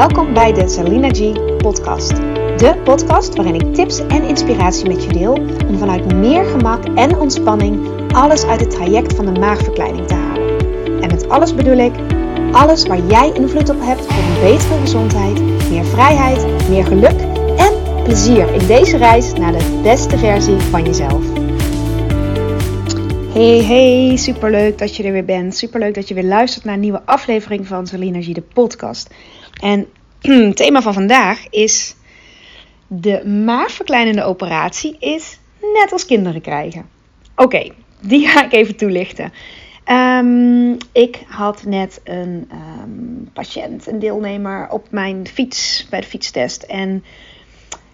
Welkom bij de Salina G podcast. De podcast waarin ik tips en inspiratie met je deel om vanuit meer gemak en ontspanning alles uit het traject van de maagverkleining te halen. En met alles bedoel ik alles waar jij invloed op hebt voor een betere gezondheid, meer vrijheid, meer geluk en plezier in deze reis naar de beste versie van jezelf. Hey, hey, superleuk dat je er weer bent. Superleuk dat je weer luistert naar een nieuwe aflevering van Salina G de podcast. En het thema van vandaag is de maagverkleinende operatie is net als kinderen krijgen. Oké, die ga ik even toelichten. Um, ik had net een um, patiënt, een deelnemer op mijn fiets bij de fietstest. En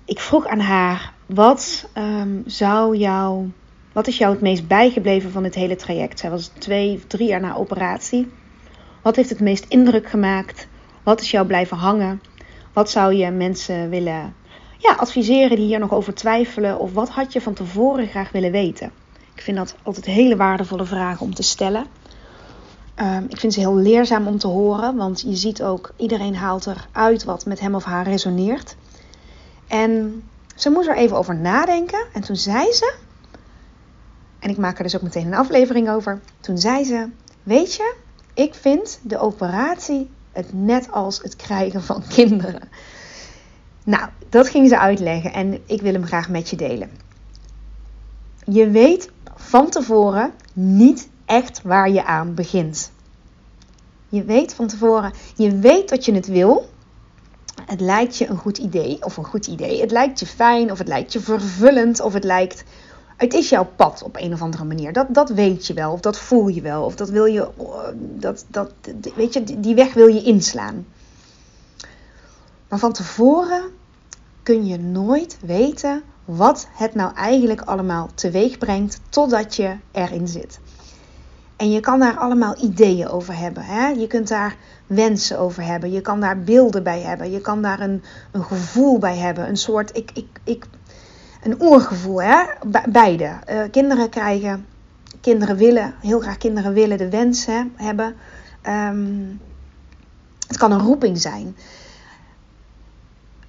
ik vroeg aan haar: wat um, zou jou, wat is jou het meest bijgebleven van het hele traject? Zij was twee, drie jaar na operatie. Wat heeft het meest indruk gemaakt? Wat is jou blijven hangen? Wat zou je mensen willen ja, adviseren die hier nog over twijfelen? Of wat had je van tevoren graag willen weten? Ik vind dat altijd hele waardevolle vragen om te stellen. Um, ik vind ze heel leerzaam om te horen, want je ziet ook, iedereen haalt eruit wat met hem of haar resoneert. En ze moest er even over nadenken en toen zei ze, en ik maak er dus ook meteen een aflevering over, toen zei ze, weet je, ik vind de operatie het net als het krijgen van kinderen. Nou, dat ging ze uitleggen en ik wil hem graag met je delen. Je weet van tevoren niet echt waar je aan begint. Je weet van tevoren, je weet dat je het wil. Het lijkt je een goed idee of een goed idee. Het lijkt je fijn of het lijkt je vervullend of het lijkt het is jouw pad op een of andere manier. Dat, dat weet je wel, of dat voel je wel, of dat wil je, dat, dat, weet je, die weg wil je inslaan. Maar van tevoren kun je nooit weten wat het nou eigenlijk allemaal teweeg brengt totdat je erin zit. En je kan daar allemaal ideeën over hebben. Hè? Je kunt daar wensen over hebben. Je kan daar beelden bij hebben. Je kan daar een, een gevoel bij hebben. Een soort, ik, ik, ik een oergevoel, hè? beide. Uh, kinderen krijgen, kinderen willen, heel graag kinderen willen de wens hebben. Um, het kan een roeping zijn.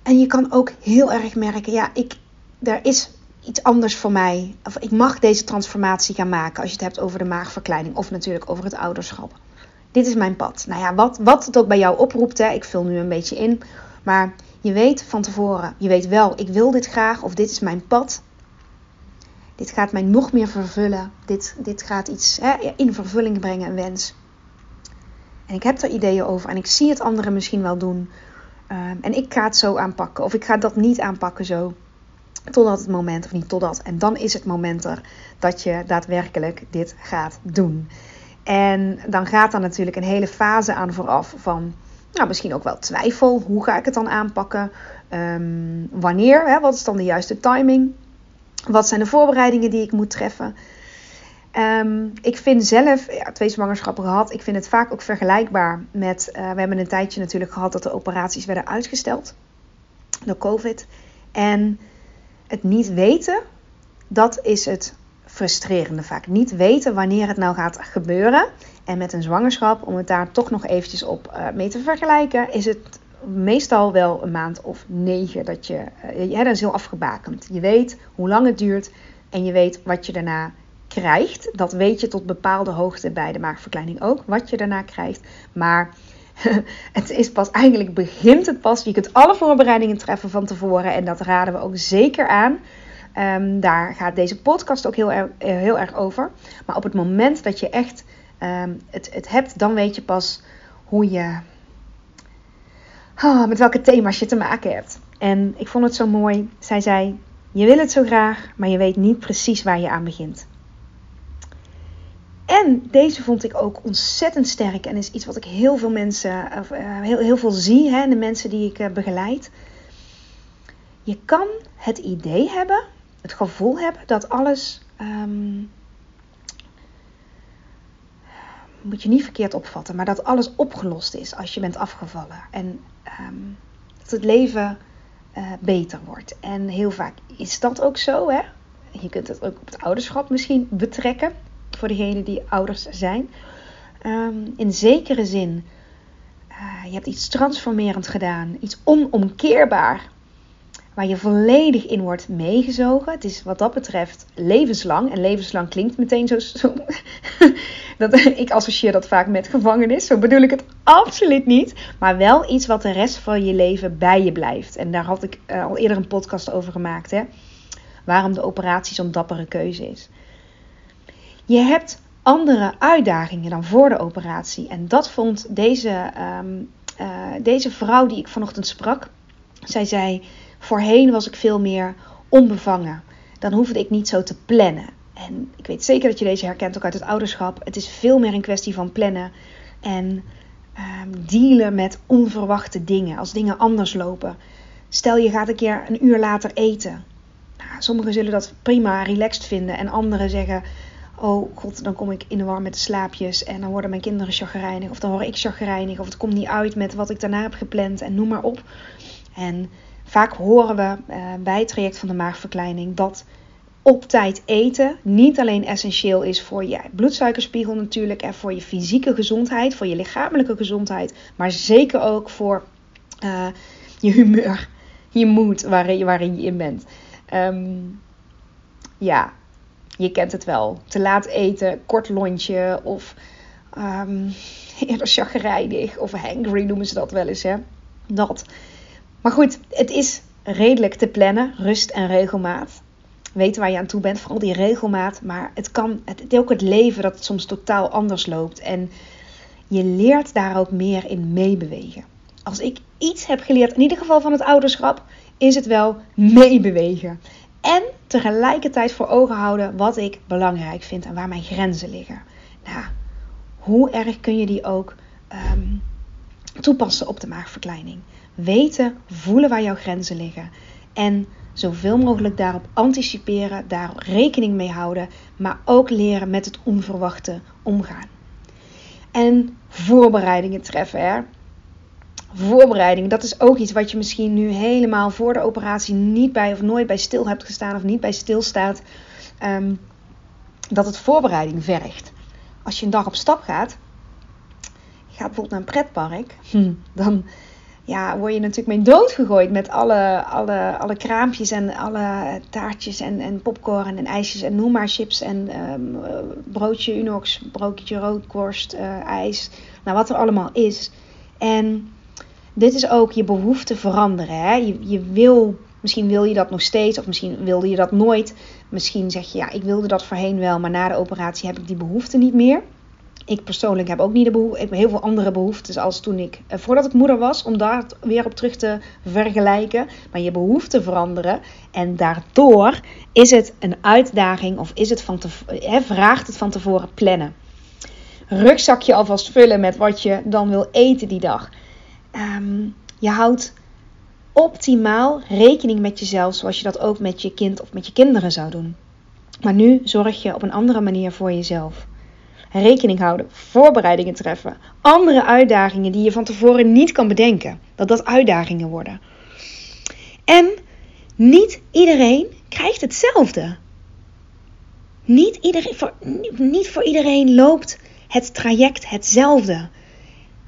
En je kan ook heel erg merken, ja, ik, er is iets anders voor mij. Of ik mag deze transformatie gaan maken als je het hebt over de maagverkleining of natuurlijk over het ouderschap. Dit is mijn pad. Nou ja, wat, wat het ook bij jou oproept, hè, ik vul nu een beetje in. Maar je weet van tevoren, je weet wel, ik wil dit graag of dit is mijn pad. Dit gaat mij nog meer vervullen. Dit, dit gaat iets hè, in vervulling brengen, een wens. En ik heb er ideeën over en ik zie het anderen misschien wel doen. Um, en ik ga het zo aanpakken of ik ga dat niet aanpakken zo. Totdat het moment, of niet totdat. En dan is het moment er dat je daadwerkelijk dit gaat doen. En dan gaat er natuurlijk een hele fase aan vooraf van nou, misschien ook wel twijfel. Hoe ga ik het dan aanpakken? Um, wanneer? Hè? Wat is dan de juiste timing? Wat zijn de voorbereidingen die ik moet treffen? Um, ik vind zelf, ja, twee zwangerschappen gehad, ik vind het vaak ook vergelijkbaar met, uh, we hebben een tijdje natuurlijk gehad dat de operaties werden uitgesteld door COVID. En het niet weten, dat is het frustrerende vaak. Niet weten wanneer het nou gaat gebeuren. En met een zwangerschap, om het daar toch nog eventjes op uh, mee te vergelijken, is het meestal wel een maand of negen dat je, uh, ja, dat is heel afgebakend. Je weet hoe lang het duurt en je weet wat je daarna krijgt. Dat weet je tot bepaalde hoogte bij de maagverkleining ook, wat je daarna krijgt. Maar het is pas eigenlijk begint het pas. Je kunt alle voorbereidingen treffen van tevoren en dat raden we ook zeker aan. Um, daar gaat deze podcast ook heel, er, heel erg over. Maar op het moment dat je echt um, het, het hebt, dan weet je pas hoe je. Oh, met welke thema's je te maken hebt. En ik vond het zo mooi. Zij zei: Je wil het zo graag, maar je weet niet precies waar je aan begint. En deze vond ik ook ontzettend sterk en is iets wat ik heel veel mensen, of, uh, heel, heel veel zie, hè, de mensen die ik uh, begeleid. Je kan het idee hebben, het gevoel hebben dat alles um, moet je niet verkeerd opvatten, maar dat alles opgelost is als je bent afgevallen. En um, dat het leven uh, beter wordt. En heel vaak is dat ook zo. Hè? Je kunt het ook op het ouderschap misschien betrekken, voor degenen die ouders zijn. Um, in zekere zin, uh, je hebt iets transformerend gedaan, iets onomkeerbaar, waar je volledig in wordt meegezogen. Het is wat dat betreft levenslang. En levenslang klinkt meteen zo. zo dat, ik associeer dat vaak met gevangenis. Zo bedoel ik het absoluut niet. Maar wel iets wat de rest van je leven bij je blijft. En daar had ik uh, al eerder een podcast over gemaakt. Hè? Waarom de operatie zo'n dappere keuze is. Je hebt andere uitdagingen dan voor de operatie. En dat vond deze, um, uh, deze vrouw die ik vanochtend sprak. Zij zei: Voorheen was ik veel meer onbevangen. Dan hoefde ik niet zo te plannen. En ik weet zeker dat je deze herkent ook uit het ouderschap. Het is veel meer een kwestie van plannen en um, dealen met onverwachte dingen. Als dingen anders lopen. Stel je gaat een keer een uur later eten. Nou, sommigen zullen dat prima relaxed vinden. En anderen zeggen: Oh god, dan kom ik in de war met de slaapjes. En dan worden mijn kinderen chagrijnig. Of dan word ik chagrijnig. Of het komt niet uit met wat ik daarna heb gepland. En noem maar op. En vaak horen we uh, bij het traject van de maagverkleining dat op tijd eten niet alleen essentieel is voor je bloedsuikerspiegel natuurlijk en voor je fysieke gezondheid, voor je lichamelijke gezondheid, maar zeker ook voor uh, je humeur, je moed waarin, je in bent. Um, ja, je kent het wel. Te laat eten, kort lontje of um, eerder chagrijnig of hangry noemen ze dat wel eens. Hè? Dat. Maar goed, het is redelijk te plannen, rust en regelmaat. Weten waar je aan toe bent, vooral die regelmaat. Maar het kan, het is ook het leven dat het soms totaal anders loopt. En je leert daar ook meer in meebewegen. Als ik iets heb geleerd, in ieder geval van het ouderschap, is het wel meebewegen. En tegelijkertijd voor ogen houden wat ik belangrijk vind en waar mijn grenzen liggen. Nou, hoe erg kun je die ook um, toepassen op de maagverkleining? Weten, voelen waar jouw grenzen liggen. En zoveel mogelijk daarop anticiperen, daar rekening mee houden, maar ook leren met het onverwachte omgaan. En voorbereidingen treffen. Hè? Voorbereiding, dat is ook iets wat je misschien nu helemaal voor de operatie niet bij of nooit bij stil hebt gestaan of niet bij stilstaat. Um, dat het voorbereiding vergt. Als je een dag op stap gaat, je gaat bijvoorbeeld naar een pretpark, dan ja, word je natuurlijk mee doodgegooid met alle, alle, alle kraampjes en alle taartjes en, en popcorn en ijsjes en noem maar chips en um, broodje Unox, broodje roodkorst, uh, ijs. Nou, wat er allemaal is. En dit is ook je behoefte veranderen. Hè? Je, je wil, misschien wil je dat nog steeds of misschien wilde je dat nooit. Misschien zeg je, ja, ik wilde dat voorheen wel, maar na de operatie heb ik die behoefte niet meer. Ik persoonlijk heb ook niet de behoefte. Ik heb heel veel andere behoeftes als toen ik, eh, voordat ik moeder was, om daar weer op terug te vergelijken. Maar je behoeften veranderen. En daardoor is het een uitdaging of is het van te, hè, vraagt het van tevoren plannen. Rugzakje alvast vullen met wat je dan wil eten die dag. Um, je houdt optimaal rekening met jezelf, zoals je dat ook met je kind of met je kinderen zou doen. Maar nu zorg je op een andere manier voor jezelf rekening houden, voorbereidingen treffen, andere uitdagingen die je van tevoren niet kan bedenken, dat dat uitdagingen worden. En niet iedereen krijgt hetzelfde. Niet, iedereen, voor, niet voor iedereen loopt het traject hetzelfde.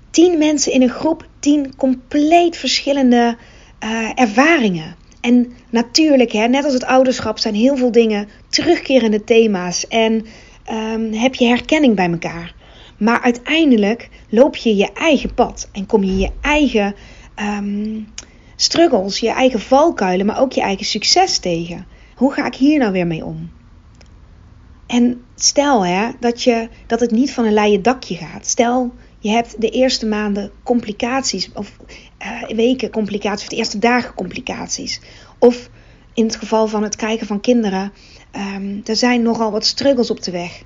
Tien mensen in een groep, tien compleet verschillende uh, ervaringen. En natuurlijk, hè, net als het ouderschap, zijn heel veel dingen terugkerende thema's. En um, heb je herkenning bij elkaar. Maar uiteindelijk loop je je eigen pad en kom je je eigen um, struggles, je eigen valkuilen, maar ook je eigen succes tegen. Hoe ga ik hier nou weer mee om? En stel hè, dat, je, dat het niet van een leien dakje gaat. Stel je hebt de eerste maanden complicaties, of uh, weken complicaties, of de eerste dagen complicaties. Of in het geval van het krijgen van kinderen, Um, er zijn nogal wat struggles op de weg.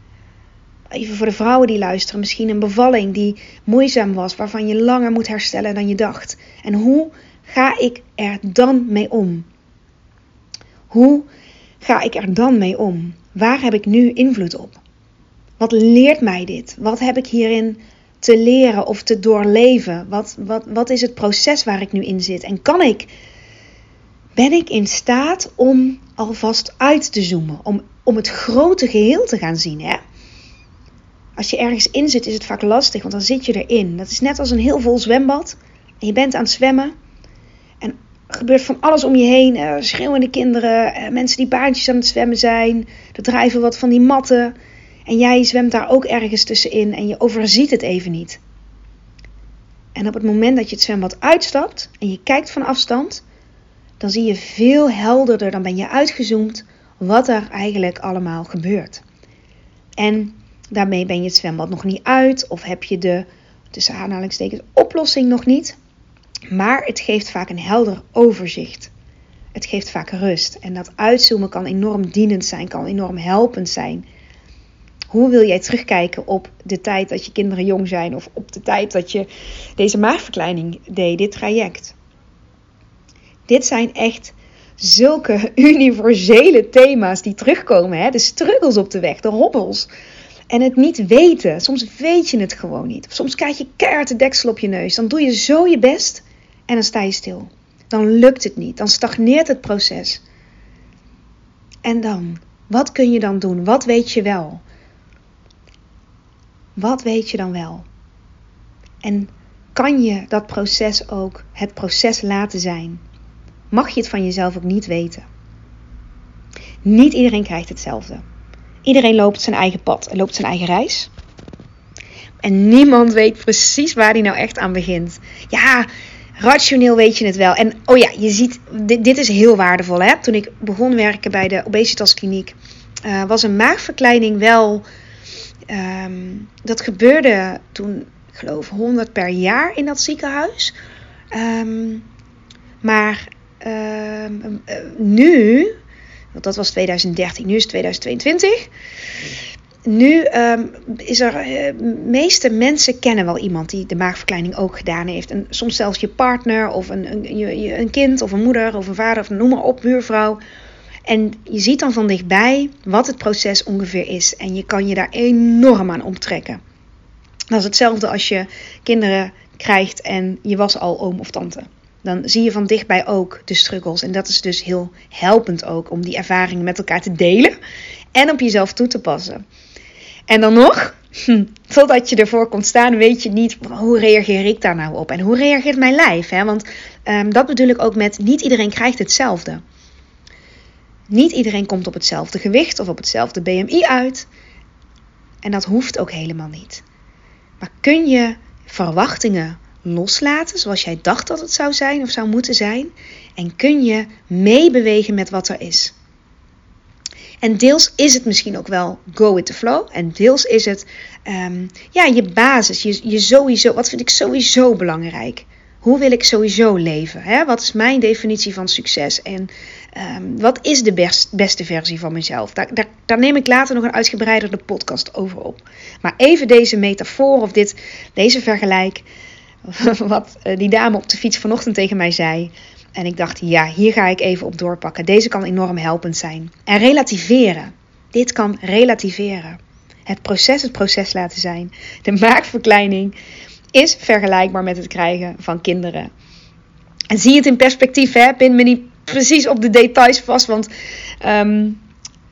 Even voor de vrouwen die luisteren, misschien een bevalling die moeizaam was, waarvan je langer moet herstellen dan je dacht. En hoe ga ik er dan mee om? Hoe ga ik er dan mee om? Waar heb ik nu invloed op? Wat leert mij dit? Wat heb ik hierin te leren of te doorleven? Wat, wat, wat is het proces waar ik nu in zit? En kan ik ben ik in staat om alvast uit te zoomen, om, om het grote geheel te gaan zien. Hè? Als je ergens in zit, is het vaak lastig, want dan zit je erin. Dat is net als een heel vol zwembad. En je bent aan het zwemmen. En er gebeurt van alles om je heen. Uh, schreeuwende kinderen, uh, mensen die baantjes aan het zwemmen zijn. Er drijven wat van die matten. En jij zwemt daar ook ergens tussenin en je overziet het even niet. En op het moment dat je het zwembad uitstapt en je kijkt van afstand, dan zie je veel helderder, dan ben je uitgezoomd wat er eigenlijk allemaal gebeurt. En daarmee ben je het zwembad nog niet uit of heb je de, tussen oplossing nog niet. Maar het geeft vaak een helder overzicht. Het geeft vaak rust. En dat uitzoomen kan enorm dienend zijn, kan enorm helpend zijn. Hoe wil jij terugkijken op de tijd dat je kinderen jong zijn of op de tijd dat je deze maagverkleining deed, dit traject? Dit zijn echt zulke universele thema's die terugkomen. Hè? De struggles op de weg, de hobbels. En het niet weten. Soms weet je het gewoon niet. Soms krijg je keihard de deksel op je neus. Dan doe je zo je best en dan sta je stil. Dan lukt het niet. Dan stagneert het proces. En dan? Wat kun je dan doen? Wat weet je wel? Wat weet je dan wel? En kan je dat proces ook het proces laten zijn? Mag je het van jezelf ook niet weten? Niet iedereen krijgt hetzelfde. Iedereen loopt zijn eigen pad en loopt zijn eigen reis. En niemand weet precies waar hij nou echt aan begint. Ja, rationeel weet je het wel. En oh ja, je ziet, dit, dit is heel waardevol. Hè? Toen ik begon werken bij de obesitaskliniek, uh, was een maagverkleining wel Um, dat gebeurde toen, ik geloof, 100 per jaar in dat ziekenhuis. Um, maar uh, nu, want dat was 2013, nu is 2022. Nu is er, de uh, meeste mensen kennen wel iemand die de maagverkleining ook gedaan heeft. En soms zelfs je partner of een, een, een kind of een moeder of een vader of noem maar op, buurvrouw. En je ziet dan van dichtbij wat het proces ongeveer is. En je kan je daar enorm aan optrekken. Dat is hetzelfde als je kinderen krijgt en je was al oom of tante. Dan zie je van dichtbij ook de struggles. En dat is dus heel helpend ook om die ervaringen met elkaar te delen en op jezelf toe te passen. En dan nog, totdat je ervoor komt staan, weet je niet hoe reageer ik daar nou op en hoe reageert mijn lijf. Hè? Want um, dat bedoel ik ook met niet iedereen krijgt hetzelfde. Niet iedereen komt op hetzelfde gewicht of op hetzelfde BMI uit. En dat hoeft ook helemaal niet. Maar kun je verwachtingen loslaten zoals jij dacht dat het zou zijn of zou moeten zijn? En kun je meebewegen met wat er is? En deels is het misschien ook wel go with the flow. En deels is het um, ja, je basis. Je, je sowieso, wat vind ik sowieso belangrijk? Hoe wil ik sowieso leven? Hè? Wat is mijn definitie van succes? En um, wat is de best, beste versie van mezelf? Daar, daar, neem ik later nog een uitgebreidere podcast over op. Maar even deze metafoor of dit, deze vergelijk. Wat eh, die dame op de fiets vanochtend tegen mij zei. En ik dacht, ja, hier ga ik even op doorpakken. Deze kan enorm helpend zijn. En relativeren. Dit kan relativeren. Het proces het proces laten zijn. De maakverkleining is vergelijkbaar met het krijgen van kinderen. En zie het in perspectief, hè? Pin me niet precies op de details vast, want um,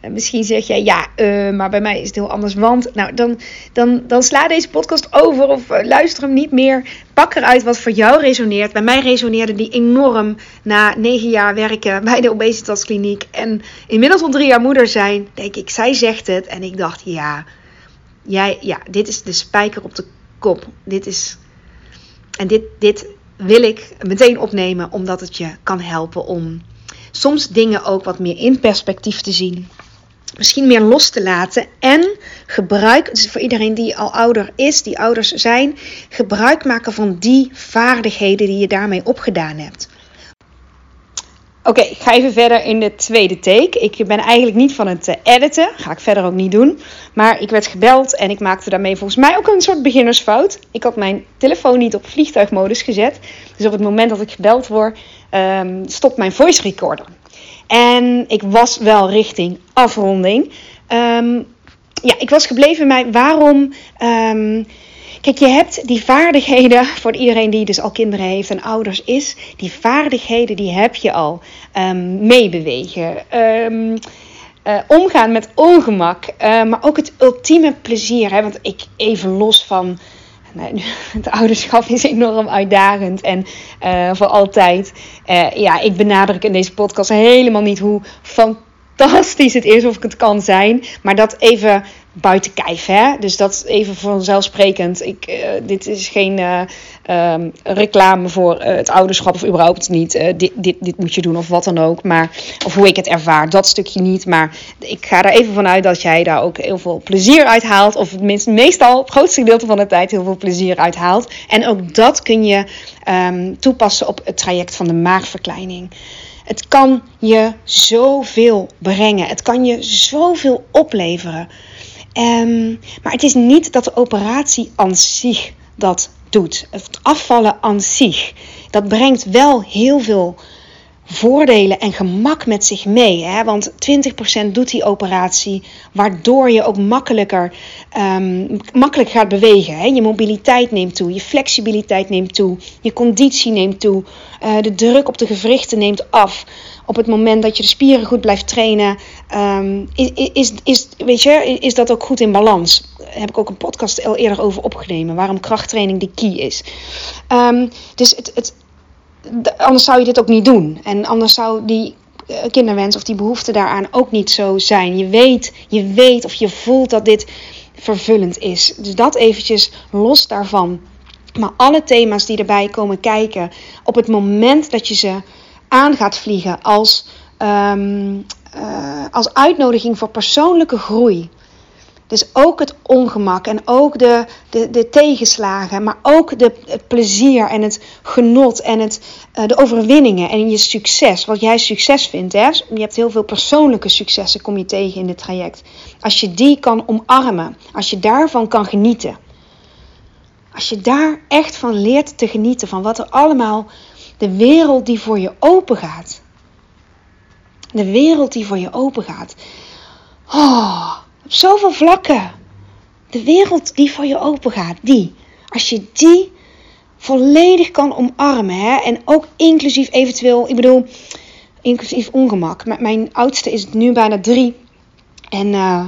misschien zeg jij ja, uh, maar bij mij is het heel anders. Want, nou, dan, dan, dan sla deze podcast over of uh, luister hem niet meer. Pak eruit wat voor jou resoneert. Bij mij resoneerde die enorm na negen jaar werken bij de obesitaskliniek en inmiddels al drie jaar moeder zijn. Denk ik, zij zegt het en ik dacht, ja, jij, ja, dit is de spijker op de kop. Dit is. En dit, dit wil ik meteen opnemen, omdat het je kan helpen om soms dingen ook wat meer in perspectief te zien. Misschien meer los te laten en gebruik, dus voor iedereen die al ouder is, die ouders zijn, gebruik maken van die vaardigheden die je daarmee opgedaan hebt. Oké, ik ga even verder in de tweede take. Ik ben eigenlijk niet van het eh, editen. Ga ik verder ook niet doen. Maar ik werd gebeld en ik maakte daarmee volgens mij ook een soort beginnersfout. Ik had mijn telefoon niet op vliegtuigmodus gezet. Dus op het moment dat ik gebeld word, um, stopt mijn voice recorder. En ik was wel richting afronding. Um, ja, ik was gebleven bij waarom. Um, Kijk, je hebt die vaardigheden voor iedereen die dus al kinderen heeft en ouders is. Die vaardigheden die heb je al. Um, meebewegen. Uh, omgaan met ongemak, uh, maar ook het ultieme plezier. Hè? Want ik even los van. Nee, het ouderschap is enorm uitdagend en uh, voor altijd. ja, ik benadruk in deze podcast helemaal niet hoe fantastisch het is of ik het kan zijn. Maar dat even buiten kijf. Hè? Dus dat is even vanzelfsprekend. Ik, uh, dit is geen uh, um, reclame voor uh, het ouderschap of überhaupt niet. dit, dit, dit moet je doen of wat dan ook. Maar, of hoe ik het ervaar, dat stukje niet. Maar ik ga er even vanuit dat jij daar ook heel veel plezier uit haalt. Of minst, meestal, het grootste gedeelte van de tijd, heel veel plezier uit haalt. En ook dat kun je um, toepassen op het traject van de maagverkleining. Het kan je zoveel brengen. Het kan je zoveel opleveren. Um, maar het is niet dat de operatie aan zich dat doet. Het afvallen aan zich. Dat brengt wel heel veel voordelen en gemak met zich mee. Hè? Want 20% doet die operatie, waardoor je ook makkelijker um, makkelijk gaat bewegen. Hè? Je mobiliteit neemt toe, je flexibiliteit neemt toe, je conditie neemt toe, uh, de druk op de gewrichten neemt af op het moment dat je de spieren goed blijft trainen, um, is, is, is, weet je, is dat ook goed in balans. Daar heb ik ook een podcast al eerder over opgenomen, waarom krachttraining de key is. Um, dus het, het, anders zou je dit ook niet doen. En anders zou die eh, kinderwens of die behoefte daaraan ook niet zo zijn. Je weet, je weet of je voelt dat dit vervullend is. Dus dat eventjes los daarvan. Maar alle thema's die erbij komen kijken, op het moment dat je ze aan gaat vliegen als, um, uh, als uitnodiging voor persoonlijke groei. Dus ook het ongemak en ook de, de, de tegenslagen, maar ook de, het plezier en het genot en het, uh, de overwinningen en je succes. Wat jij succes vindt. Hè? Je hebt heel veel persoonlijke successen, kom je tegen in dit traject. Als je die kan omarmen, als je daarvan kan genieten. Als je daar echt van leert te genieten, van wat er allemaal de wereld die voor je open gaat. De wereld die voor je open gaat. Oh, zoveel vlakken. De wereld die voor je open gaat. Die. Als je die volledig kan omarmen. Hè, en ook inclusief eventueel, ik bedoel, inclusief ongemak. Mijn oudste is nu bijna drie. En uh,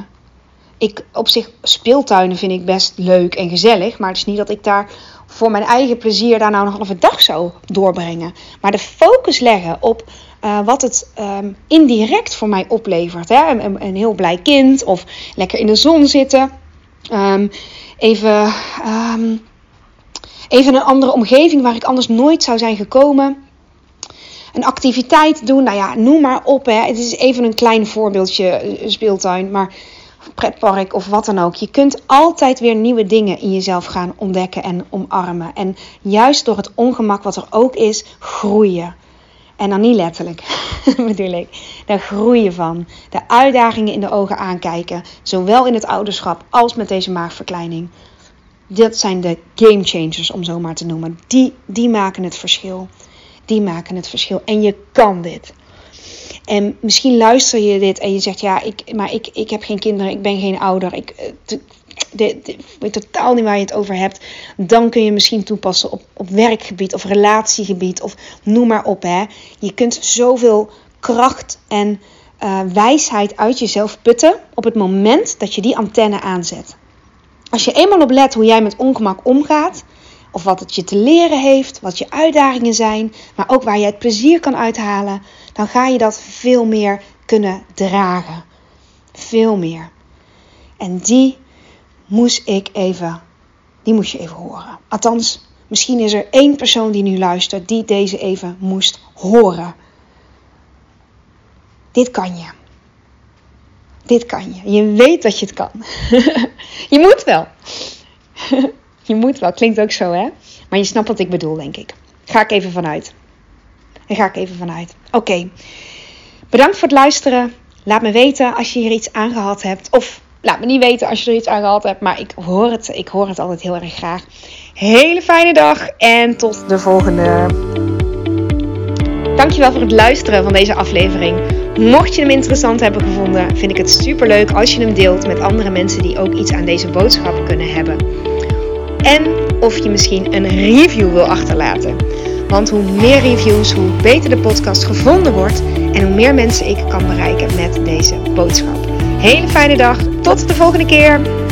ik op zich speeltuinen vind ik best leuk en gezellig. Maar het is niet dat ik daar voor mijn eigen plezier daar nou een halve dag zou doorbrengen. Maar de focus leggen op uh, wat het um, indirect voor mij oplevert. Hè? Een, een, heel blij kind of lekker in de zon zitten. Um, even, um, even een andere omgeving waar ik anders nooit zou zijn gekomen. Een activiteit doen, nou ja, noem maar op. Hè. Het is even een klein voorbeeldje, eh, speeltuin. Maar pretpark of wat dan ook. Je kunt altijd weer nieuwe dingen in jezelf gaan ontdekken en omarmen. En juist door het ongemak wat er ook is, groeien. En dan niet letterlijk, bedoel ik. Daar groeien van. De uitdagingen in de ogen aankijken. Zowel in het ouderschap als met deze maagverkleining. Dat zijn de game changers, om zo maar te noemen. Die, die maken het verschil. Die maken het verschil. En je kan dit. En misschien luister je dit en je zegt: Ja, ik, maar ik, ik heb geen kinderen, ik ben geen ouder. Ik, eh, ik weet totaal niet waar je het over hebt. Dan kun je misschien toepassen op, op werkgebied of relatiegebied of noem maar op. Hè. Je kunt zoveel kracht en uh, wijsheid uit jezelf putten op het moment dat je die antenne aanzet. Als je eenmaal op let hoe jij met ongemak omgaat, of wat het je te leren heeft, wat je uitdagingen zijn, maar ook waar je het plezier kan uithalen, dan ga je dat veel meer kunnen dragen. Veel meer. En die moest ik even, die moest je even horen. Althans, misschien is er één persoon die nu luistert die deze even moest horen. Dit kan je. Dit kan je. Je weet dat je het kan. je moet wel. je moet wel. Klinkt ook zo, hè? Maar je snapt wat ik bedoel, denk ik. Ga ik even vanuit. Daar ga ik even vanuit. Oké. Bedankt voor het luisteren. Laat me weten als je hier iets aan gehad hebt. Of laat me niet weten als je er iets aan gehad hebt. Maar ik hoor het. Ik hoor het altijd heel erg graag. Hele fijne dag. En tot de volgende. Dankjewel voor het luisteren van deze aflevering. Mocht je hem interessant hebben gevonden, vind ik het super leuk als je hem deelt met andere mensen die ook iets aan deze boodschap kunnen hebben. En of je misschien een review wil achterlaten. Want hoe meer reviews, hoe beter de podcast gevonden wordt en hoe meer mensen ik kan bereiken met deze boodschap. Hele fijne dag, tot de volgende keer!